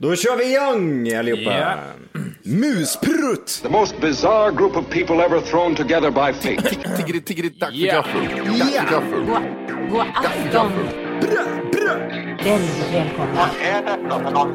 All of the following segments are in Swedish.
Då kör vi igång allihopa! Ja. Musprutt! The most bizarre group of people ever thrown together by fate. Tiggeri, tiggeri, dack för gaffel. Dack för gaffel. God afton. Väldigt välkomna. Oh no,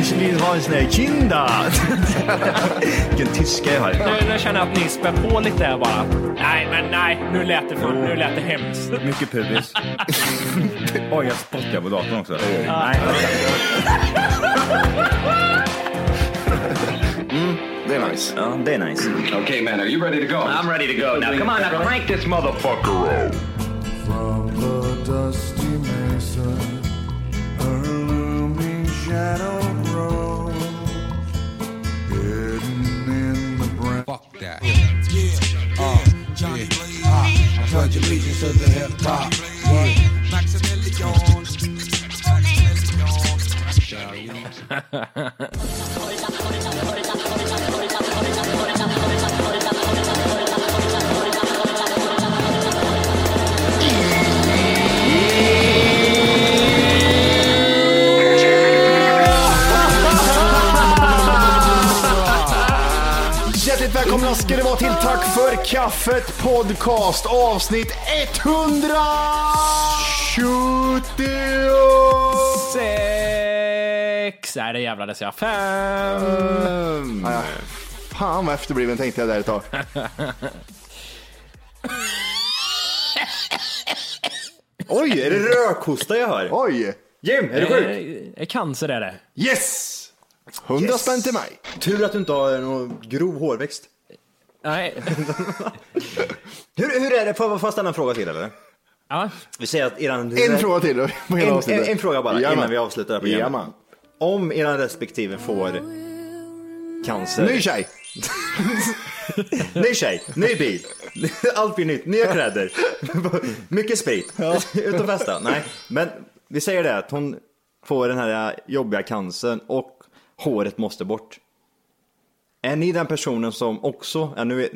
Ich vill ha en sån här kinda! Vilken tyska jag har. Nu, nu känner jag att ni spär på lite här bara. Nej, men nej, nu lät det, fan, nu lät det hemskt. Mycket pubis. Oj, jag spottar på datorn också. Det är nice. Ja, det är nice. Okay, man, are you ready to go? I'm ready to go now. Come on, now crank this motherfucker up. För kaffet podcast avsnitt 170! Sex! Nej, det jävlar, det säger jag. Fem! Mm. Ja, fan vad efterbliven tänkte jag där ett tag. Oj, är det rökhosta jag hör? Oj! Jim, är du sjuk? Eh, Cancer är det. Yes! 100 spänn till mig. Tur att du inte har någon grov hårväxt. Nej. Hur, hur är det, får jag ställa en fråga till eller? Ja. Vi säger att eran... En fråga till på hela En, en, en fråga bara Jajamän. innan vi avslutar det här programmet. Om eran respektive får cancer. Ny tjej! Ny tjej, ny bil, allt blir nytt, nya kläder, mycket sprit, ut och festa. Nej, men vi säger det att hon får den här jobbiga cancern och håret måste bort. Är ni den personen som också, ja, nu är,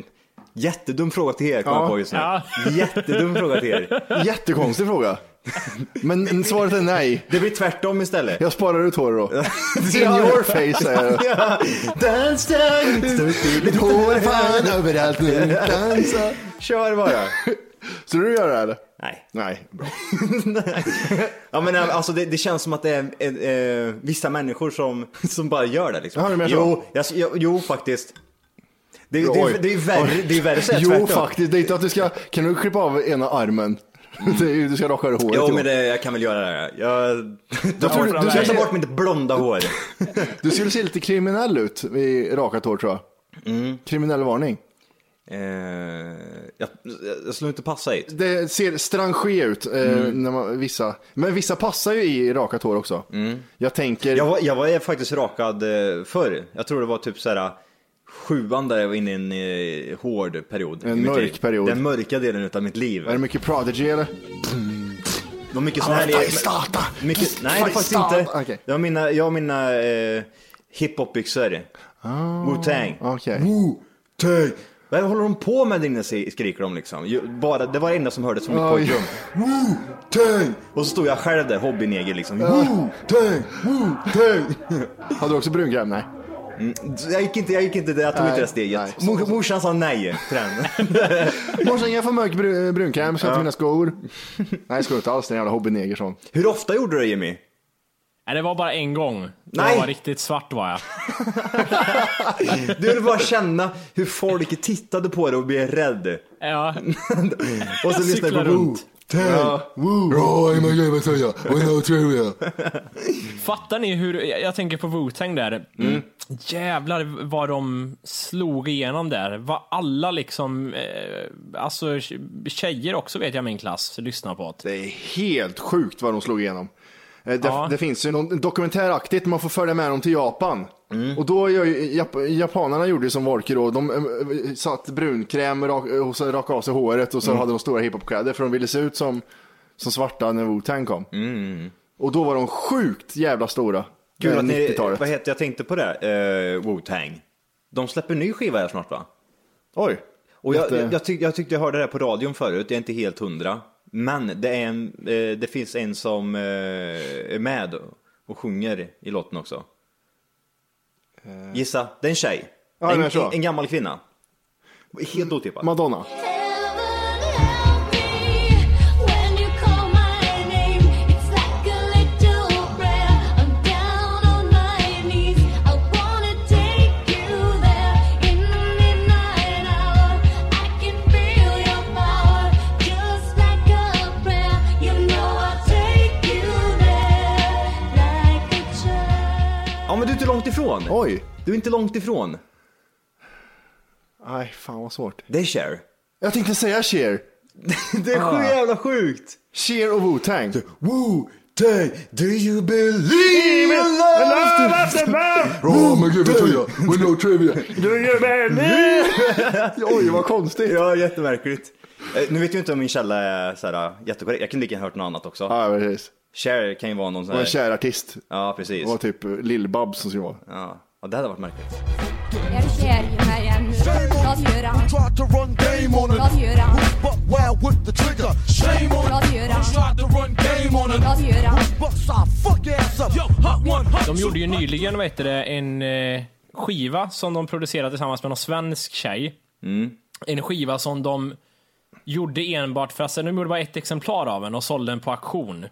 jättedum fråga till er kommer Ja. jag på just nu. Ja. Jättedum fråga till er. Jättekonstig fråga. Men svaret är nej. Det blir tvärtom istället. Jag sparar ut hår då. In your face säger jag. Ja, Dans down, Mitt hår är fan överallt nu. Dansa. Kör bara. Så du gör det eller? Nej. Nej, bra. Ja men alltså det, det känns som att det är eh, vissa människor som, som bara gör det liksom. Jaha, du menar så? jo, jag, jo, faktiskt. Det, det, det, det är värre, det är värre att säga Jo tvärtom. faktiskt, det är inte att du ska, kan du klippa av ena armen? Ju- Du ska raka det håret. Jo men det, jag kan väl göra det. Jag, jag, tror du- du ska se- bort mitt blonda hår. Du skulle se lite kriminell ut i rakat hår tror jag. Mm. Kriminell varning. Eh, jag, jag skulle inte passa hit. Det ser strangé ut, eh, Mm. när man, vissa. Men vissa passar ju i rakat hår också. Jag tänker, Jag var, jag var faktiskt rakad eh, förr. Jag tror det var typ såhär sjuan där jag var inne i en eh, hård period. En mörk period. Den mörka delen av mitt liv. är det mycket Prodigy eller? Det var mycket sån här... Starta! Mycket, nej, det är faktiskt inte. Okej. Jag har mina, jag har mina eh, hiphopbyxor. Wu-Tang. Okej. Wu-Tang. Vad håller de på med där inne skriker de liksom. Bara, det var det enda som hördes från mitt Oj. pojkrum. Wu-Tang! Och så stod jag själv där, hobbyneger liksom. Wu-Tang! Wu-Tang! Hade du också brunkräm? Nej. Jag gick inte, jag gick inte, jag tog Nej, inte det steget. nej. Mor, morsan sa nej till den. Morsan, jag får mörk bru- brunkräm, så ja. mina skor. Nej, jag ska inte alls, den jävla hobbyneger sån. Hur ofta gjorde du det Jimmy? Nej, det var bara en gång. Nej. Jag var riktigt svart var jag. Du ville bara känna hur folk tittade på dig och blev rädd. Ja, Och så lyssnade du på runt. Ja. Woo! I'm a trivia. Fattar ni hur, jag jag tänker på Wu-Tang där. Mm. Jävlar vad de slog igenom där. Vad alla liksom, eh, alltså tjejer också vet jag i min klass lyssnar på det. Det är helt sjukt vad de slog igenom. Eh, Det, Ja. det finns ju någon dokumentäraktigt, man får följa med dem till Japan. Mm. Och då gör ju, Jap- japanerna gjorde ju som Volker då, de eh, satt brunkräm rak, och så rakade av sig håret och så Mm. hade de stora hiphopkläder för de ville se ut som, som svarta när Wu-Tang kom. Mm. Och då var de sjukt jävla stora. Eh, att ni, 90-talet. vad heter, jag tänkte på det, uh, Wu-Tang. De släpper ny skiva här snart va? Oj. Och jag, jag, jag, tyck, jag tyckte jag hörde det här på radion förut, jag är inte helt hundra. Men det, är en, eh, det finns en som eh, är med och sjunger i låten också. Gissa, det är en tjej. Eh. Ja, en, en, en gammal kvinna. Helt otippat. Madonna. Ifrån. Oj. Du är inte långt ifrån. Nej, fan vad svårt. Det är Cher. Jag tänkte säga Cher. Det är Ah. sju jävla sjukt. Cher och Wu-Tang. Wu-Tang, do you believe in love after birth? Oh my god, trivia. We know trivia. Oj, vad konstigt. Ja, jättemärkligt. Eh, Nu vet jag inte om min källa är så här, jättekorrekt. Jag kan lika gärna hört något annat också. Ja, precis. Cher kan ju vara någon sån Det var en här... kär artist. Ja, precis. Det var typ Lill-Babs som skulle vara. Ja. ja, det hade varit märkligt. Är du kär i mig ännu? Vad gör han? Vad gör han? Vad gör han? Vad gör han? De gjorde ju nyligen, vad heter det, en eh, skiva som de producerade tillsammans med någon svensk tjej. En skiva som de gjorde enbart för att, de gjorde bara ett exemplar av den och sålde den på auktion.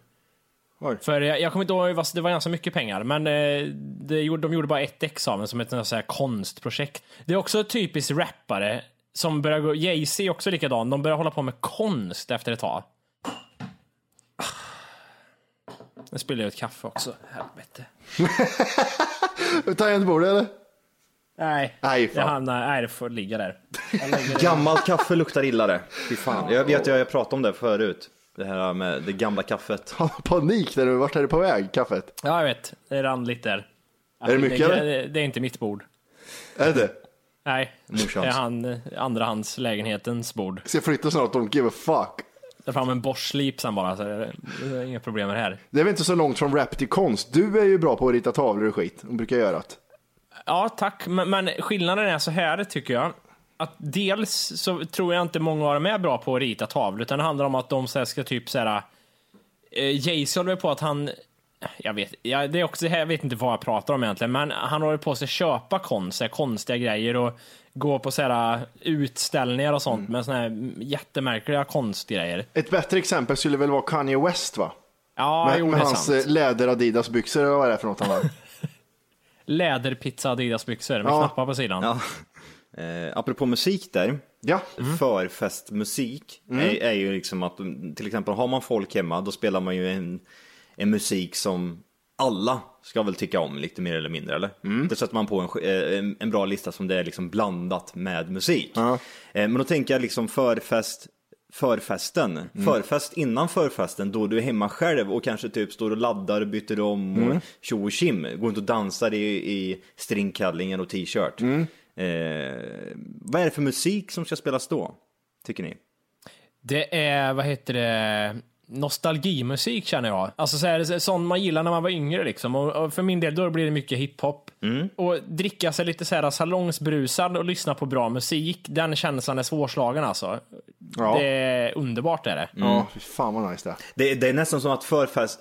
Oj. För jag, jag kommer inte ihåg, det var ganska mycket pengar, men eh, det, gjorde- de gjorde bara ett ex av den som ett här konstprojekt. Det är också typiskt rappare som börjar gå, Jay-Z är också likadan, de börjar hålla på med konst efter ett tag. Nu spiller jag ut kaffe också, helvete. Tangentbordet eller? Nej, Nej, fan. jag hamnar, nej det får ligga där. Gammalt kaffe luktar illa det. Fy fan. Jag vet, jag har pratat om det förut. Det här med det gamla kaffet. Panik när du vart är det på väg, kaffet? Ja, jag vet. Det rann lite där. Är det mycket, det, eller? det, är inte mitt bord. Är det? Nej, Morsans. det är han, andrahandslägenhetens bord. Ska jag flytta snart? Don't give a fuck. Ta fram en borstslip sen bara, så det är, det är inga problem med det här. Det är väl inte så långt från rap till konst. Du är ju bra på att rita tavlor och skit. Och brukar göra det. Ja, tack. Men, men skillnaden är så här, tycker jag. Att dels så tror jag inte många av dem är bra på att rita tavlor, utan det handlar om att de så ska typ så här. Eh, Jay-Z håller på att han, jag vet, ja, det är också, jag vet inte vad jag pratar om egentligen, men han håller på att köpa konst, konstiga grejer och gå på så här utställningar och sånt med såna här jättemärkliga konstgrejer. Ett bättre exempel skulle väl vara Kanye West va? Ja, med jo, med är hans sant. eh, läder Adidas byxor eller vad är det för något han har? Läderpizza Adidas byxor med Ja. knappar på sidan. Ja. Eh, apropå musik där. ja. Förfestmusik är, är ju liksom att till exempel har man folk hemma då spelar man ju en, en musik som alla ska väl tycka om lite mer eller mindre eller? Då sätter man på en, eh, en, en bra lista som det är liksom blandat med musik. Eh, Men då tänker jag liksom förfest Förfesten, förfest innan förfesten då du är hemma själv och kanske typ står och laddar och byter om och tjo och kim, går inte och dansar i, i stringkallingen och t-shirt. Eh, vad är det för musik som ska spelas då? Tycker ni? Det är, vad heter det, nostalgimusik känner jag. Alltså så här, sånt man gillar när man var yngre liksom. Och, och för min del då blir det mycket hiphop. Och dricka sig lite så här salongsbrusad och lyssna på bra musik, den känslan är svårslagen alltså. Ja. Det är underbart är det. Ja, fy fan vad nice det är. Det, det är nästan som att förfest,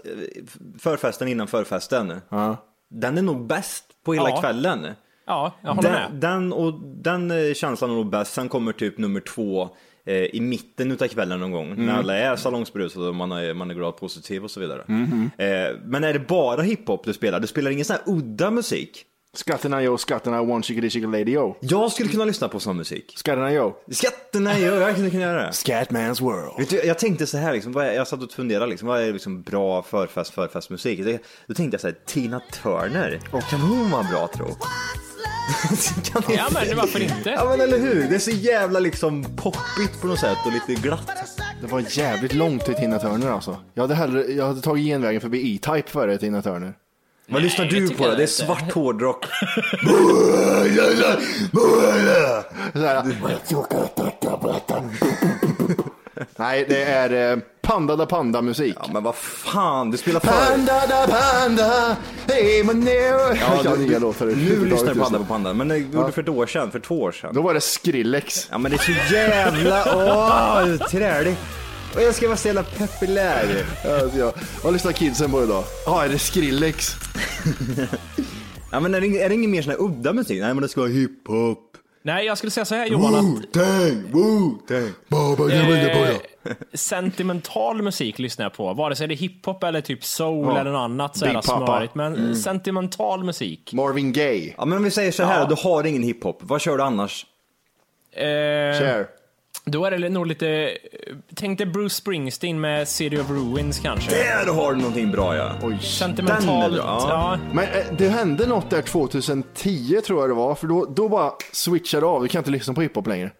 förfesten innan förfesten, Ja. den är nog bäst på hela Ja. kvällen. Ja, jag håller med. Den, den, och, den eh, känslan är nog bäst, sen kommer typ nummer två eh, i mitten utav kvällen någon gång. Mm. När alla är salongsberusade och man är, man är glad positiv och så vidare. Mm-hmm. Eh, men är det bara hiphop du spelar? Du spelar ingen sån här udda musik? Skatterna yo, skatterna one chickadee chickadee lady yo. Jag skulle kunna lyssna på sån musik. Skatterna yo. Skatterna, jag, jag skulle kunna göra det. Scatman's world. Vet du, jag tänkte så här, liksom, jag satt och funderade, liksom, vad är liksom bra förfest, förfestmusik? Då tänkte jag så här, Tina Turner, kan hon vara bra tro? kan Ja men varför inte? Ja men eller hur, det är så jävla liksom poppigt på något sätt och lite glatt. Det var jävligt långt till Tina Turner alltså. Jag hade, hellre, jag hade tagit genvägen förbi E-Type före Tina Turner. Vad lyssnar du på då? Det är svart hårdrock. Nej, det är eh, Panda da Panda musik. Ja men vad fan, du spelar för... Panda da Panda, hey my new. Ja, du, nya låtar nu lyssnar Panda på Panda, men det gjorde du för ett år sedan, för två år sedan. Då var det Skrillex. Ja men det är så jävla, åh, trälig. Och jag ska vara så jävla populär. Alltså, jag, vad lyssnar kidsen på idag? Ja, är det Skrillex? Ja men är det, är det ingen mer sån här udda musik? Nej men det ska vara hiphop. Nej, jag skulle säga så här Johan att Wu-Tang, Wu-Tang. Baba, eh, sentimental musik lyssnar jag på. Vare sig det är hiphop eller typ soul Ja. eller något annat så Papa. smörigt. Men sentimental musik. Marvin Gaye. Ja men om vi säger så här, Ja. du har ingen hiphop, vad kör du annars? Eh, Cher. Då är det nog lite, tänk dig Bruce Springsteen med City of Ruins kanske. Där har du någonting bra ja. Oj. Den är Sentimental, bra, ja. ja. Men eh, det hände något där 2010 tror jag det var, för då, då bara switchade av. Vi kan inte lyssna på hiphop längre.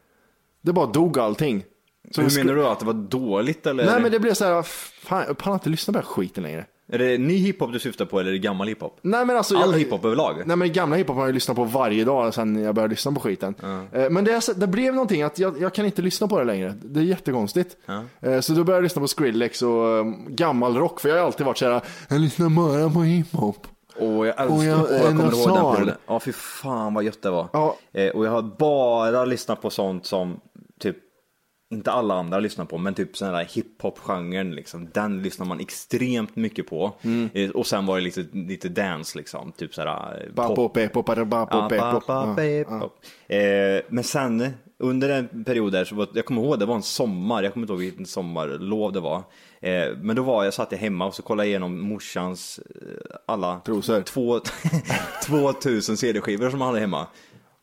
Det bara dog allting. Så Hur menar du att det var dåligt eller? Nej men det blev så här, fan jag pallar inte lyssna på den här skiten längre. Är det ny hiphop du syftar på eller är det gammal hiphop? Nej men alltså. All jag, hiphop överlag? Nej men gamla hiphop har jag lyssnat på varje dag sen jag började lyssna på skiten. Eh, Men det, det blev någonting att jag, jag kan inte lyssna på det längre. Det är jättekonstigt. Eh, Så då började jag lyssna på Skrillex och um, gammal rock. För jag har alltid varit så här, jag lyssnar bara på hiphop. Och jag älskar, Och jag- och jag, kommer ihåg den perioden. Ja fy fan vad gött det var. Ja. Eh, och jag har bara lyssnat på sånt som inte alla andra lyssnar på, men typ sån här hiphop-genren liksom. Den lyssnar man extremt mycket på. Mm. Eh, och sen var det lite, lite dance liksom, typ såhär eh, Ba, pop. Eh, men sen under en period där så var, jag kommer ihåg det var en sommar, jag kommer inte ihåg vilken sommarlov det var. Eh, men då var jag, satt jag hemma och så kollade jag igenom morsans eh, alla Trosor. två, 2000 CD-skivor som han hade hemma.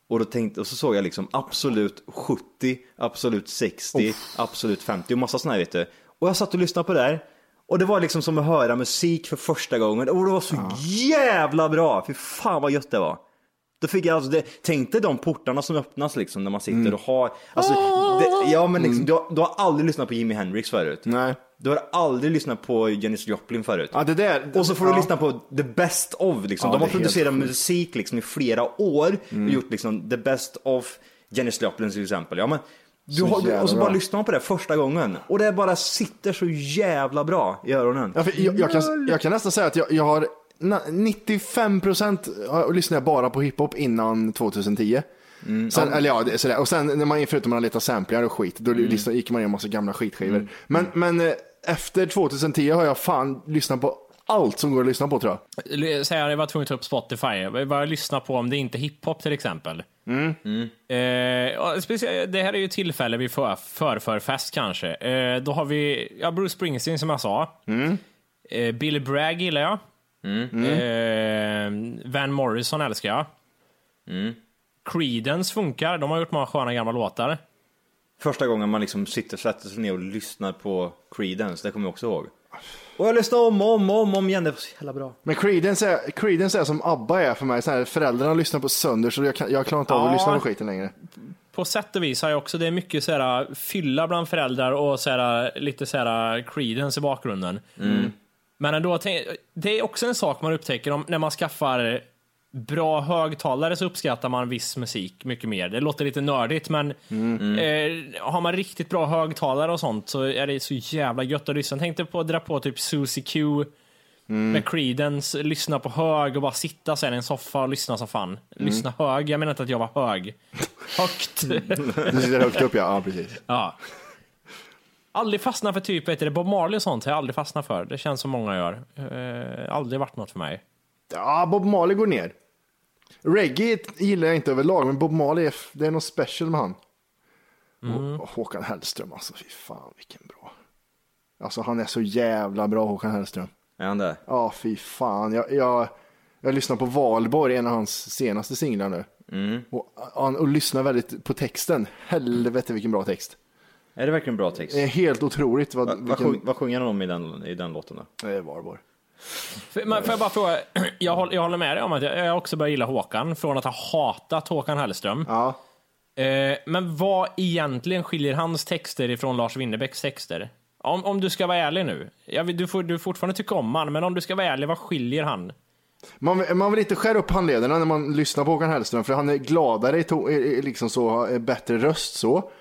Och, då tänkte, och så såg jag liksom absolut 70, absolut 60, absolut 50 och massa sådana här vet du. Och jag satt och lyssnade på det där. Och det var liksom som att höra musik för första gången. Och det var så jävla bra! Fy fan vad gött det var. Då fick jag alltså, det, tänk dig de portarna som öppnas liksom när man sitter Mm. och har, alltså, det, ja men liksom, du, har, du har aldrig lyssnat på Jimi Hendrix förut. Nej. Du har aldrig lyssnat på Janis Joplin förut. Ja, det där. Och så får du ja. lyssna på the best of. Liksom. Ja, De har det producerat musik liksom, i flera år och gjort liksom, the best of Janis Joplin till exempel. Ja, men, du har, och så bara lyssnar man på det första gången och det bara sitter så jävla bra i öronen. Ja, för jag, jag, kan, jag kan nästan säga att jag, jag har na- 95% lyssnar jag bara på hiphop innan 2010. Sen, eller ja, det är sådär. Och sen när man, förutom när man letar samplingar och skit, då lyssnar, gick man igenom massa gamla skitskivor. Men, men eh, efter 2010 har jag fan lyssnat på allt som går att lyssna på tror jag. Säg att jag var tvungen att ta upp Spotify. Vad jag lyssnar på om det inte är hiphop till exempel. Eh, och speciellt, det här är ju tillfälle vid för, förförfest kanske. Eh, då har vi ja, Bruce Springsteen som jag sa. Eh, Billy Bragg gillar jag. Eh, Van Morrison älskar jag. Creedence funkar, de har gjort många sköna gamla låtar. Första gången man liksom sitter sätter sig ner och lyssnar på Creedence, det kommer jag också ihåg. Och jag lyssnade om och om och om, om igen, det var så jävla bra. Men Creedence är, Creedence är som ABBA är för mig. Så här, föräldrarna lyssnar på sönder så jag, kan, jag klarar inte av att Ja. lyssna på skiten längre. På sätt och vis har jag också, det är mycket så här, fylla bland föräldrar och så här, lite så här, Creedence i bakgrunden. Men ändå, det är också en sak man upptäcker om, när man skaffar bra högtalare så uppskattar man viss musik mycket mer. Det låter lite nördigt, men Eh, har man riktigt bra högtalare och sånt så är det så jävla gött att lyssna. Jag tänkte på att dra på typ Susie Q med Creedence, lyssna på hög och bara sitta sen i en soffa och lyssna som fan. Lyssna hög, jag menar inte att jag var hög. Högt. Du sitter högt upp ja, ja precis. ja. Aldrig fastnat för typ, vet du, Bob Marley och sånt har jag aldrig fastnat för. Det känns som många gör. Eh, aldrig varit något för mig. Ja, Bob Marley går ner. Reggae gillar jag inte överlag, men Bob Marley, är- det är något special med han. Och, och Håkan Hellström, alltså fy fan vilken bra. Alltså han är så jävla bra Håkan Hellström. Är han det? Ja, fy fan. Jag, jag, jag lyssnar på Valborg, en av hans senaste singlar nu. Och, han- och lyssnar väldigt på texten. Helvete vilken bra text. Är det verkligen bra text? Det är helt otroligt. Vad, Va, vad, vilken... sjung, vad sjunger han om i den, i den låten då? Det är Valborg. Men får jag bara fråga, jag håller, jag håller med dig om att jag, jag också börjar gilla Håkan, från att ha hatat Håkan Hellström. Ja. Eh, men vad egentligen skiljer hans texter ifrån Lars Winnerbäcks texter? Om, om du ska vara ärlig nu. Jag du får du får fortfarande tycka om han, men om du ska vara ärlig, vad skiljer han? Man, man vill inte skära upp handlederna när man lyssnar på Håkan Hellström för han är gladare, i to- liksom så, bättre röst så.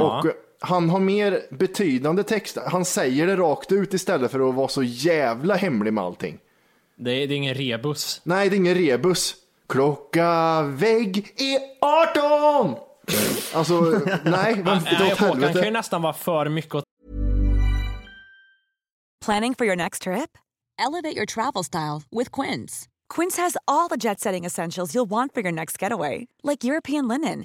Och eh, han har mer betydande text. Han säger det rakt ut istället för att vara så jävla hemlig med allting. Det är, det är ingen rebus. Nej, det är ingen rebus. Klocka vägg är 18! Alltså, nej, dra Nej, åt Håkan kan ju helvete. nästan vara för mycket åt Planning for your next trip? Elevate your travel style with Quince. Quince has all the jet setting essentials you'll want for your next getaway, like European linen,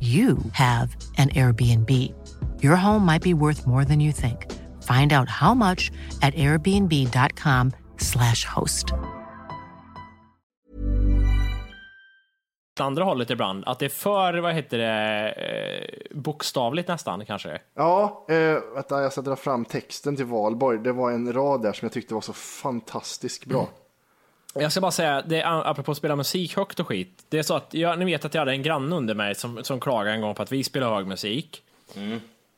you have an Airbnb. Your home might be worth more than you think. Find out how much at airbnb.com/slash host. andra hållet ibland. Att det är för, vad heter det, eh, bokstavligt nästan kanske. Ja, eh, vänta, jag ska dra fram texten till Valborg. Det var en rad där som jag tyckte var så fantastiskt bra. Jag ska bara säga, det är, apropå att spela musik högt och skit. Det är så att, jag, ni vet att jag hade en granne under mig som, som klagade en gång på att vi spelar hög musik.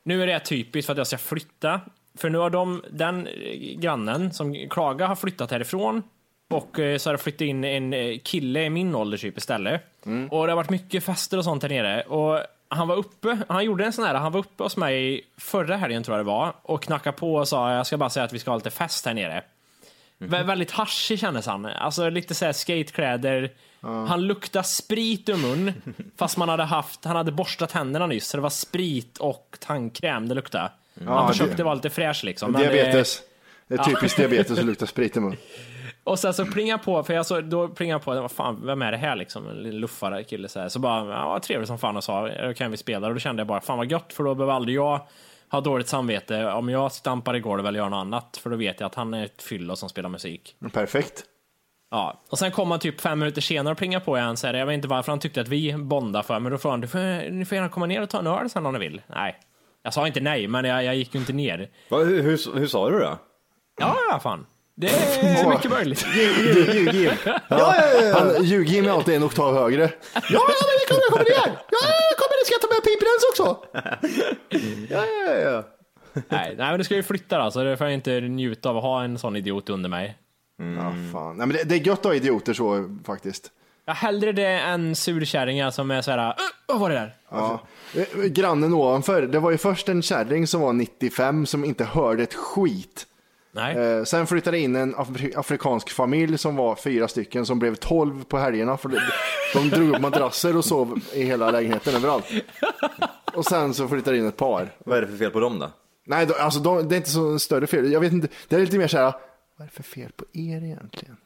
Nu är det typiskt för att jag ska flytta. För nu har de, den eh, grannen som klagar har flyttat härifrån. Och eh, så har det flyttat in en eh, kille i min ålder typ istället. Och det har varit mycket fester och sånt här nere. Och han var uppe, han gjorde en sån här, han var uppe hos mig förra helgen tror jag det var. Och knackade på och sa, jag ska bara säga att vi ska ha lite fest här nere. Vä- Väldigt haschig kändes han. Alltså lite såhär skatekläder. Han luktade sprit ur mun. fast man hade haft, han hade borstat tänderna nyss. Så det var sprit och tandkräm det luktade. Ja, han försökte det- vara lite fräsch liksom. eh, Diabetes. Det är typiskt diabetes att lukta sprit i mun. och sen så plingar på, för jag så, då plingar på, vad fan, vem är det här liksom? En liten luffare kille så här. Så bara, ja trevligt som fan och sa, "Ja, kan vi spela? Och då kände jag bara, fan vad gött, för då behöver aldrig jag ha dåligt samvete om jag stampar i golvet eller gör något annat. För då vet jag att han är ett fyllo som spelar musik. Perfekt. Ja, och sen kom han typ fem minuter senare och plingade på igen. Så här, jag vet inte varför han tyckte att vi bondade för, men då frågade han, du får, ni får gärna komma ner och ta en öl sen om ni vill. Nej. Jag sa inte nej, men jag, jag gick ju inte ner. Va, hur, hur, hur sa du då? Ja, ja, fan. Det är mycket möjligt. Ljug-Jim. Ja, ja, ja. Han- Ljug-Jim är alltid en oktav högre. Ja, ja, men vi kommer, kommer ner. Ja, jag kommer, ska jag ta med piprens också? Ja, ja, ja. nej, nej, men du ska ju flytta då, så det får jag inte njuta av att ha en sån idiot under mig. Ja, fan. Nej, men det, det är gött att ha idioter så faktiskt. Ja, hellre det än surkärringar som är såhär, "Äh, vad var det där? Ja. Eh, Grannen ovanför, det var ju först en kärring som var 95 som inte hörde ett skit. Nej. Eh, sen flyttade in en afri- afrikansk familj som var fyra stycken som blev 12 på helgerna. För de, de drog upp madrasser och sov i hela lägenheten överallt. Och sen så flyttade in ett par. Vad är det för fel på dem då? Nej, då, alltså de, det är inte så större fel. Jag vet inte, det är lite mer så här, vad är det för fel på er egentligen?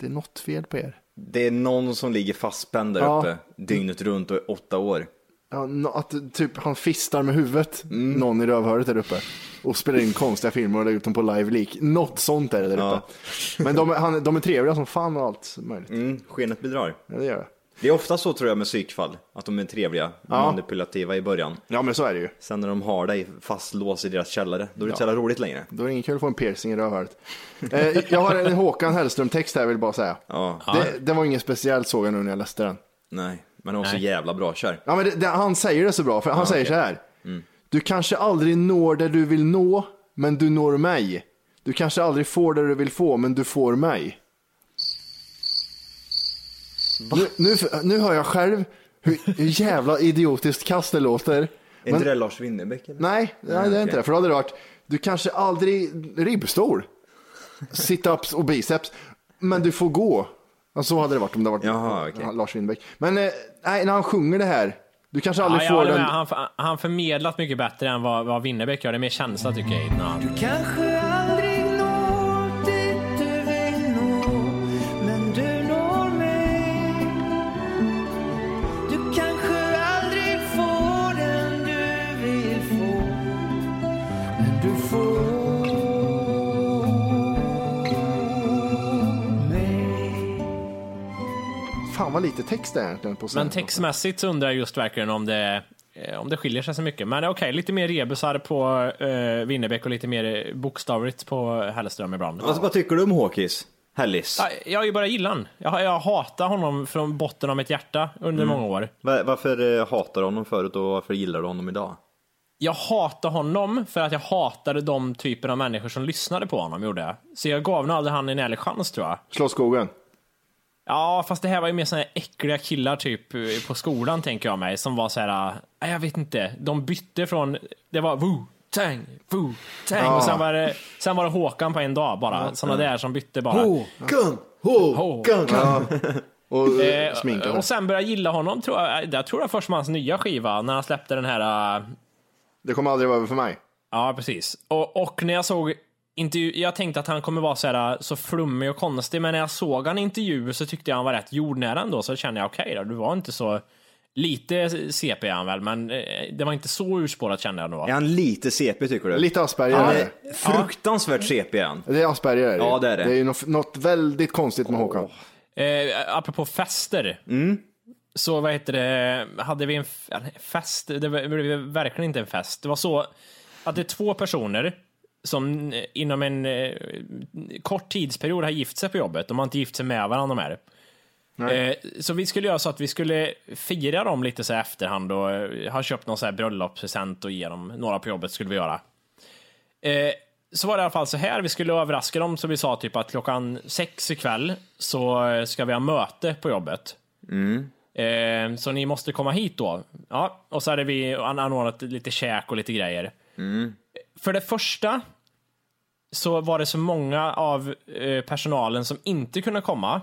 Det är något fel på er. Det är någon som ligger fastspänd där Ja. uppe dygnet runt och i åtta år. Ja, att typ han fistar med huvudet, någon i rövhålet där uppe. Och spelar in konstiga filmer och lägger ut dem på live leak. Något sånt är det där Ja. uppe. Men de, är- han, de är trevliga som fan och allt möjligt. Mm, skenet bedrar. Ja, det gör det. Det är ofta så tror jag med psykfall, att de är trevliga, Ja. manipulativa i början. Ja, men så är det ju. Sen när de har dig fastlåst i deras källare, då är det inte så jävla roligt längre. Då är det ingen kul att få en piercing i rövhålet. eh, jag har en Håkan Hellström-text här, vill jag bara säga. Ja. Det, det var inget speciellt såg jag nu när jag läste den. Nej, men de var så Nej. jävla bra, kör. Ja, men det, det, han säger det så bra, för han Ja, säger okej. så här. Mm. Du kanske aldrig når där du vill nå, men du når mig. Du kanske aldrig får där du vill få, men du får mig. Nu, nu, nu hör jag själv hur, hur jävla idiotiskt kast det låter. Är inte det Lars Winnerbäck? Eller? Nej, nej, det är okej. inte det. För då hade det varit, du kanske aldrig ribbstol, sit-ups och biceps, men du får gå. Ja, så hade det varit om det varit Jaha, ja, Lars Winnerbäck. Men eh, nej, när han sjunger det här, du kanske aldrig Ja, får den. Han, han förmedlat mycket bättre än vad, vad Winnerbäck gör. Det är mer känsla tycker jag. namn. Kanske Fan vad lite text det är egentligen på Men textmässigt så undrar jag just verkligen om det, eh, om det skiljer sig så mycket. Men okej, lite mer rebusar på uh, Winnerbäck och lite mer bokstavligt på Hellström ibland. Vad, vad tycker du om Håkis? Hellis? Ja, Jag har ju bara gillar han. Jag, jag hatar honom från botten av mitt hjärta under Mm. många år. Va- Varför eh, hatar du honom förut och varför gillar du honom idag? Jag hatar honom för att jag hatade de typer av människor som lyssnade på honom, gjorde jag. Så jag gav nog aldrig han en ärlig chans tror jag. Slå skogen. Ja, fast det här var ju mer såna här äckliga killar typ eh, på skolan tänker jag mig, som var så här, äh, jag vet inte, de bytte från, det var Wu Tang, Wu Tang, Ja. och sen var, det, sen var det Håkan på en dag bara, såna där som bytte bara. Håkan, Håkan. Ja. Och Eh, sminkade. och sen började jag gilla honom, tror jag, jag tror jag först med hans nya skiva, när han släppte den här... eh, Det kommer aldrig vara över för mig. Ja, precis. Och, och när jag såg intervju, jag tänkte att han kommer vara så, här, så flummig och konstig, men när jag såg han i intervju så tyckte jag han var rätt jordnära ändå, så kände jag okej då, du var inte så... Lite CP är han väl, men eh, det var inte så urspårat kände jag nog. Är han lite CP tycker du? Lite Asperger Han är fruktansvärt CP är han. Det är Asperger är det. Ja, det är det. Det är ju något, något väldigt konstigt med Håkan. Eh, apropå fester. Så vad heter det, hade vi en fest, det var verkligen inte en fest. Det var så att det är två personer som eh, inom en eh, kort tidsperiod har gift sig på jobbet. De har inte gift sig med varandra de här. Eh, så vi skulle göra så att vi skulle fira dem lite så här efterhand och ha köpt någon så här bröllopspresent och ge dem några på jobbet skulle vi göra. Så var det i alla fall så här, vi skulle överraska dem så vi sa typ att klockan sex ikväll så ska vi ha möte på jobbet. Eh, så ni måste komma hit då. Ja, och så hade vi an- anordnat lite käk och lite grejer. För det första så var det så många av eh, personalen som inte kunde komma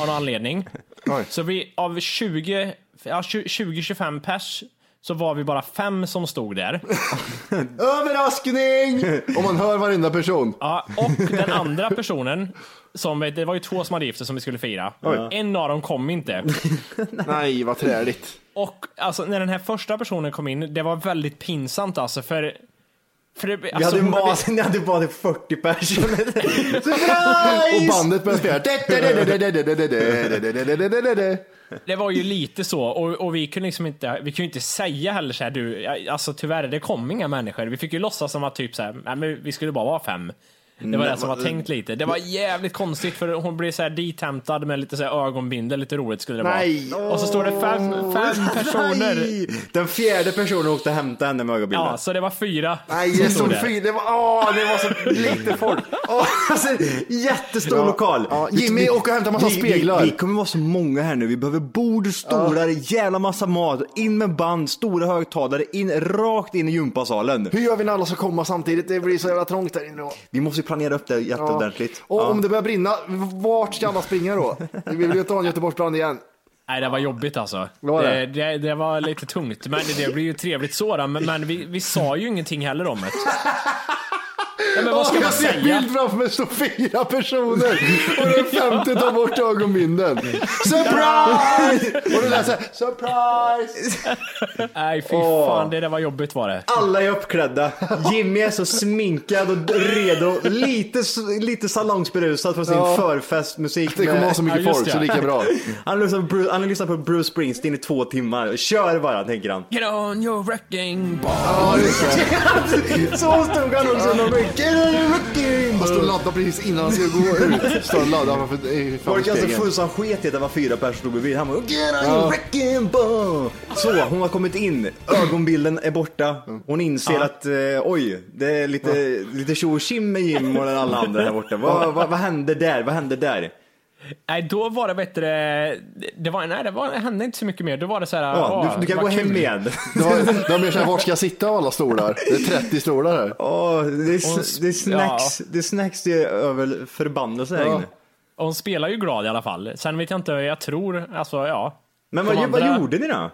av någon anledning. Så vi av 20, ja, 20-25 pers så var vi bara fem som stod där. Överraskning! Om man hör varenda person. Ja, och den andra personen, som, det var ju två som hade gift sig som vi skulle fira. Oj. En av dem kom inte. Nej, vad träligt. Och alltså, när den här första personen kom in, det var väldigt pinsamt alltså, för... för det, Vi alltså, hade hon hade- mat, ni hade bara 40 personer. Och bandet börjar spela. Det var ju lite så, och, och vi kunde liksom inte, vi kunde inte säga heller så här, du, alltså tyvärr, det kom inga människor. Vi fick ju låtsas som att typ så här, nej, men vi skulle bara vara fem. Det var Nej, det som var men- tänkt lite. Det var jävligt konstigt för hon blev så här dethämtad med lite så här ögonbindel, lite roligt skulle det Nej. vara. Och så står det fem, fem personer. Nej! Den fjärde personen åkte och hämtade henne med ögonbilden. Ja, så det var fyra. Nej, som det stod fyra. Det var, åh, det var så lite folk. Åh, alltså, jättestor Ja, lokal. ja, Jimmy åker och hämtar massa vi, speglar. Vi, vi kommer vara så många här nu. Vi behöver bord, stolar, jävla massa mat, in med band, stora högtalare, in, rakt in i gympasalen. Hur gör vi när alla ska komma samtidigt? Det blir så jävla trångt där inne. då. Vi måste planera upp det Ja. jätteordentligt. Och Ja. om det börjar brinna, vart ska alla springa då? Vi vill ju inte ha en Göteborgsbrand igen. Nej, det var jobbigt alltså. Var det? det? Det, det, var lite tungt, men det, det blir ju trevligt så då. Men, men vi, vi sa ju ingenting heller om det. Ja, men vad ska Åh, man jag ser säga? bild framför mig, står fyra personer och den femte tar bort ögonbindeln. Surprise! Och det lät såhär, surprise! Nej, fy Åh. fan, det där var jobbigt var det. Alla är uppklädda. Jimmy är så sminkad och redo. Lite, lite salongsberusad från sin Ja. förfestmusik. Det kommer med- vara så mycket Ja, folk så lika bra. Han har lyssnat på Bruce- han har lyssnat på Bruce Springsteen i två timmar. Kör bara, tänker han. Get on your wrecking ball. Ja, just det. Så stod han också. Han står och laddar precis innan han ska gå ut. Står och laddar framför i Folk alltså framspegeln. full som sket i att det var fyra personer stod bredvid. Han bara Get on wrecking ball! Så, hon har kommit in. Ögonbilden är borta. Hon inser att eh, oj, det är lite, lite tjo och tjim med Jim och alla andra här borta. Vad, vad, vad hände där? Vad hände där? Nej, då var det bättre. Det, var, nej, det, var, det hände inte så mycket mer. Då var det så här. Ja, åh, du, du kan vad gå hem kul. igen. Det var, det var mer såhär, vart ska jag sitta av alla stolar? Det är 30 stolar här. Åh, det, är, det är snacks, det är snacks det är över förbannelse här Ja. inne. Och hon spelar ju glad i alla fall. Sen vet jag inte, jag tror, alltså ja. Men vad, vad andra- gjorde ni då?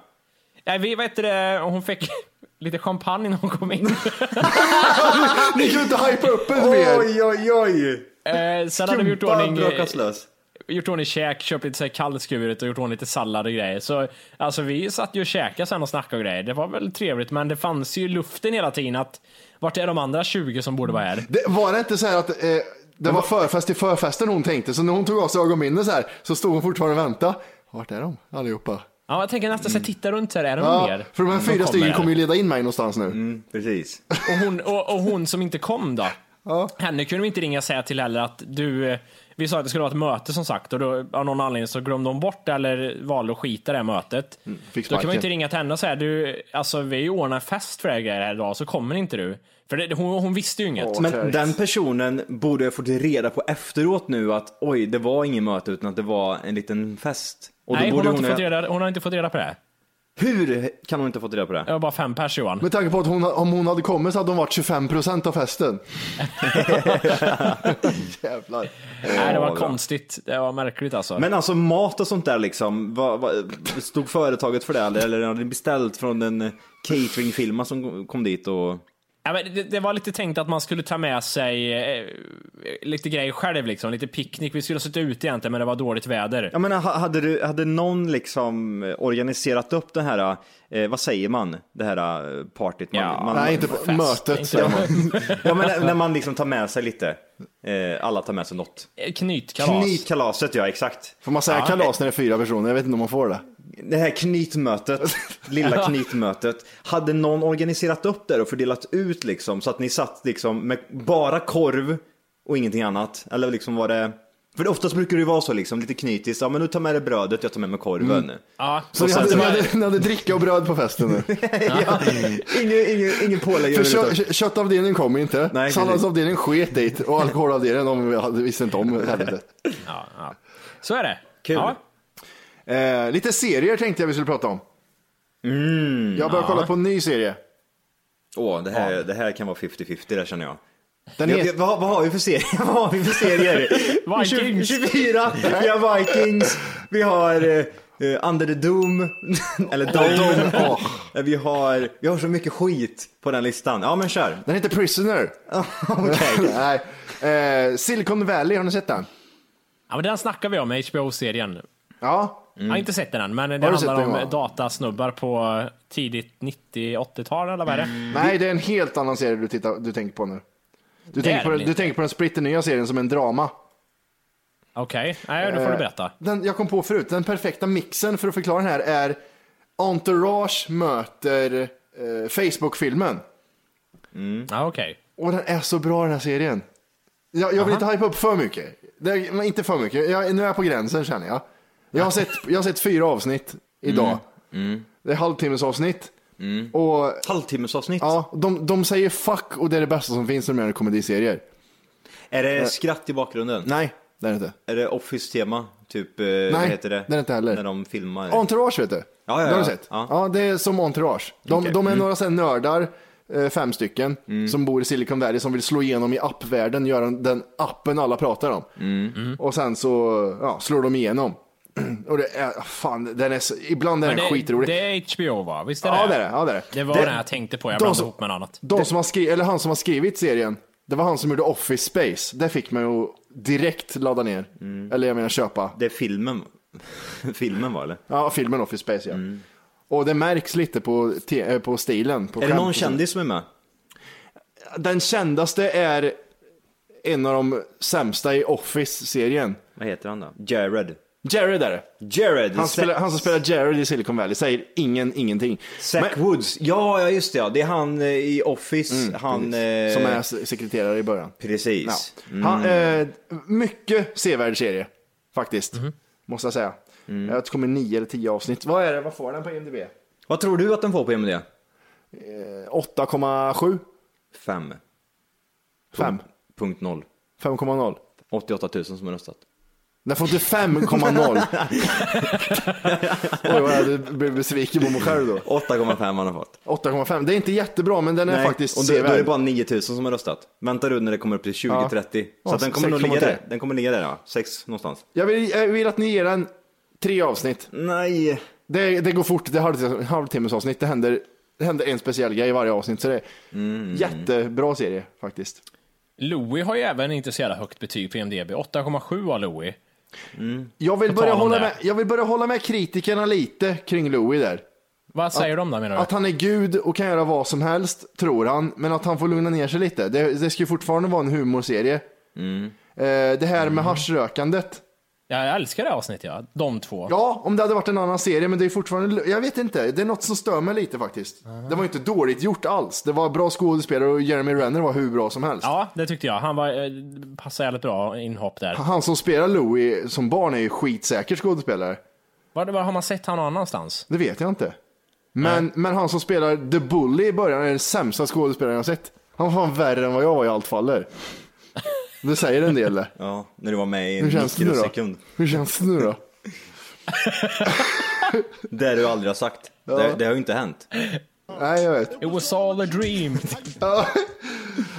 Nej, vi vet det, hon fick lite champagne när hon kom in. Ni kunde inte hypa upp en mer. Oj, oj, oj! Eh, sen hade vi gjort Skumpa ordning. Gjort ordning käk, köpt lite så här kallskuret och gjort ordning lite sallad och grejer. Så alltså vi satt ju och käkade sen och snackade och grejer. Det var väl trevligt, men det fanns ju i luften hela tiden att vart är de andra 20 som borde vara här? Det, var det inte så här att eh, det var förfest till förfesten hon tänkte, så när hon tog av sig ögonbindeln så här så stod hon fortfarande och väntade. Vart är de allihopa? Ja, jag tänker nästan så titta runt här, är det Ja, mer? för de här fyra stycken kommer ju leda in mig någonstans nu. Mm, precis. Och hon, och, och hon som inte kom då? Ja. Henne kunde vi inte ringa och säga till heller att du, eh, vi sa att det skulle vara ett möte som sagt och då av någon anledning så glömde hon bort det eller valde att skita det här mötet. Mm, då kan man inte ringa till henne och säga du, alltså vi ordnar fest för det här idag så kommer inte du. För det, hon, hon visste ju inget. Men den personen borde ha fått reda på efteråt nu att oj, det var ingen möte utan att det var en liten fest. Och då Nej, hon borde har, inte fått reda, hon har inte fått reda på det. Hur kan hon inte ha fått reda på det? Det var bara fem pers Johan. Med tanke på att hon, om hon hade kommit så hade hon varit 25 procent av festen. Jävlar. Nej, det var konstigt. Det var märkligt alltså. Men alltså mat och sånt där liksom, vad, vad, stod företaget för det eller, eller hade ni beställt från en cateringfirma som kom dit och... Ja, men det, det var lite tänkt att man skulle ta med sig eh, lite grejer själv, liksom. lite picknick. Vi skulle ha suttit ute egentligen, men det var dåligt väder. Jag menar, ha- hade, du, hade någon liksom organiserat upp det här, eh, vad säger man, det här eh, partyt? Man, Ja, man, Nej, inte på Fest, mötet. inte man. Ja, men när- när man liksom tar med sig lite, eh, alla tar med sig något. Knytkalas. Knytkalaset, ja exakt. Får man säga Ja. kalas när det är fyra personer? Jag vet inte om man får det. Det här knytmötet, lilla knytmötet, hade någon organiserat upp det och fördelat ut liksom så att ni satt liksom med bara korv och ingenting annat? Eller liksom var det... För oftast brukar det ju vara så liksom, lite knytiskt, ja men nu tar med dig brödet, jag tar med mig korven. Ja, Så ni hade, ni, hade, ni hade dricka och bröd på festen nu. ja, ingen, ingen, ingen pålägg För kö, köttavdelningen kom inte. Nej, Salladsavdelningen sket dit och alkoholavdelningen de visste inte om helvetet. ja, ja. Så är det. Kul. Ja. Eh, lite serier tänkte jag vi skulle prata om. Mm. jag börjar kolla på en ny serie. Åh, det, här, det här kan vara 50-50 där känner jag. Den Ja, heter- ja, vad, vad har vi för serier? vad har vi för serier? Vikings. 24, vi har Vikings, vi har eh, Under the Doom, eller Dome. Eh, Vi, har, vi har så mycket skit på den listan. Ja men kör. Den heter Prisoner. Nej. Eh, Silicon Valley, har ni sett den? ja, men den snackar vi om, HBO-serien. Ja. Jag har inte sett den än, men det handlar om va? datasnubbar på tidigt 90-80-tal eller vad är det? Nej, det är en helt annan serie du, tittar, du tänker på nu. Du, tänker på, du tänker på den splitter nya serien som en drama. Okej, nej, då får du berätta. Den, jag kom på förut, den perfekta mixen för att förklara den här är Entourage möter eh, Facebook-filmen. Ja, okej. Och den är så bra den här serien. Jag, jag vill inte hypa upp för mycket. Det inte för mycket. Jag, nu är jag på gränsen känner jag. Jag har sett, jag har sett fyra avsnitt idag. Det är halvtimmesavsnitt. Och Halvtimmesavsnitt. ja, de, de säger fuck och det är det bästa som finns när de gör komediserier. Är det skratt i bakgrunden? Nej, det är det inte. Är det Office-tema? Typ, eh, vad heter det? det är det inte heller. När de filmar. Entourage vet du. ja, det har ja. du sett? Ja. Ja. det är som Entourage. De, Okej. de är Mm. några sådana nördar, eh, fem stycken, som bor i Silicon Valley som vill slå igenom i appvärlden, göra den appen alla pratar om. Mm. Och sen så ja, slår de igenom. Och det är, fan, den är så, ibland är den det, skitrolig. det är HBO va? Visst är det? Ja, det är det. Ja, det, är det. Det var Det- den jag tänkte på, jag de blandade som- ihop med något annat. De som har skrivit, eller han som har skrivit serien, det var han som gjorde Office Space. Det fick mig att direkt ladda ner. Mm. Eller jag menar köpa. Det är filmen. filmen var eller? Ja, filmen Office Space ja. Och det märks lite på, eh, på stilen. På Är det någon kändis som är med? Den kändaste är en av de sämsta i Office-serien. Vad heter han då? Jared. Jared är det. Jared. Han, spelar, han som spelar Jared i Silicon Valley säger ingen, ingenting. Zach Woods. Ja, ja, just det. Ja. Det är han eh, i Office. han, Precis. eh, Som är se- sekreterare i början. Precis. Mm. Han, eh, mycket sevärd serie, faktiskt. Måste jag säga. Mm. Jag tror det kommer nio eller tio avsnitt. Vad är det? Vad får den på IMDb? Vad tror du att den får på IMDb? Eh, 8,7? Fem. 5? Punkt noll. 5,0? 88 000 som har röstat. Den får inte 5,0. Oj, vad jag blev besviken på mig själv då. 8,5 har han fått. 8,5. Det är inte jättebra, men den är Nej, faktiskt och då, då är det sevärd. bara 9 000 som har röstat. Vänta du när det kommer upp till 20-30. Så Ja, att den kommer nog ligga 6,3. där. Den kommer ligga där ja. 6 någonstans. Jag vill, jag vill att ni ger den tre avsnitt. Nej. Det, det går fort, det är halv, halvtimmes avsnitt. Det händer, det händer en speciell grej i varje avsnitt. Så det är Mm. jättebra serie faktiskt. Louis har ju även inte så jävla högt betyg på IMDB. 8,7 har Louis. Jag vill, börja hålla det. med, jag vill börja hålla med kritikerna lite kring Louis där. Vad säger de då menar du? Att han är gud och kan göra vad som helst, tror han. Men att han får lugna ner sig lite. Det, det ska ju fortfarande vara en humorserie. Mm. Eh, det här med haschrökandet. Ja, jag älskar det avsnittet ja. De två. Ja, om det hade varit en annan serie, men det är fortfarande, jag vet inte, det är något som stör mig lite faktiskt. Det var inte dåligt gjort alls. Det var bra skådespelare och Jeremy Renner var hur bra som helst. Ja, det tyckte jag. Han var, eh, passade jävligt bra inhopp där. Han som spelar Louis som barn är ju skitsäker skådespelare. Var, var har man sett han någon annanstans? Det vet jag inte. Men, men han som spelar The Bully i början är den sämsta skådespelaren jag sett. Han var fan värre än vad jag var i Allt faller. Det säger en del det. Ja, när du var med i Hur en känns det nu då? mikrosekund. Hur känns det nu då? Det du aldrig har sagt. Ja. Det, det har ju inte hänt. Nej, jag vet. It was all a dream.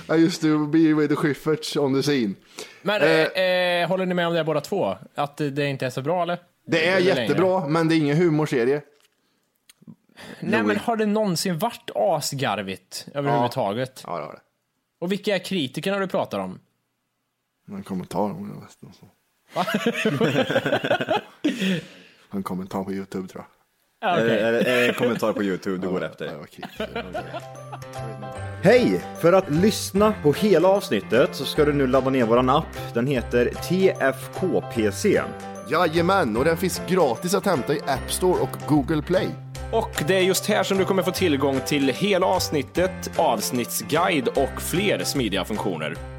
Ja, just det. Be with the Schyfferts on the scene. Men eh, eh, håller ni med om det båda två? Att det, inte är så bra eller? Det är Eller jättebra, men det är ingen humorserie. Nej men har det någonsin varit asgarvigt överhuvudtaget? Ja, det har det. Och vilka är kritikerna du pratar om? En kommentar om det nästan så. En kommentar på YouTube tror jag. Ja, okej. Är, är en kommentar på YouTube du går efter? Hej! För att lyssna på hela avsnittet så ska du nu ladda ner våran app. Den heter TFKPC. Jajamän, och den finns gratis att hämta i App Store och Google Play. Och det är just här som du kommer få tillgång till hela avsnittet, avsnittsguide och fler smidiga funktioner.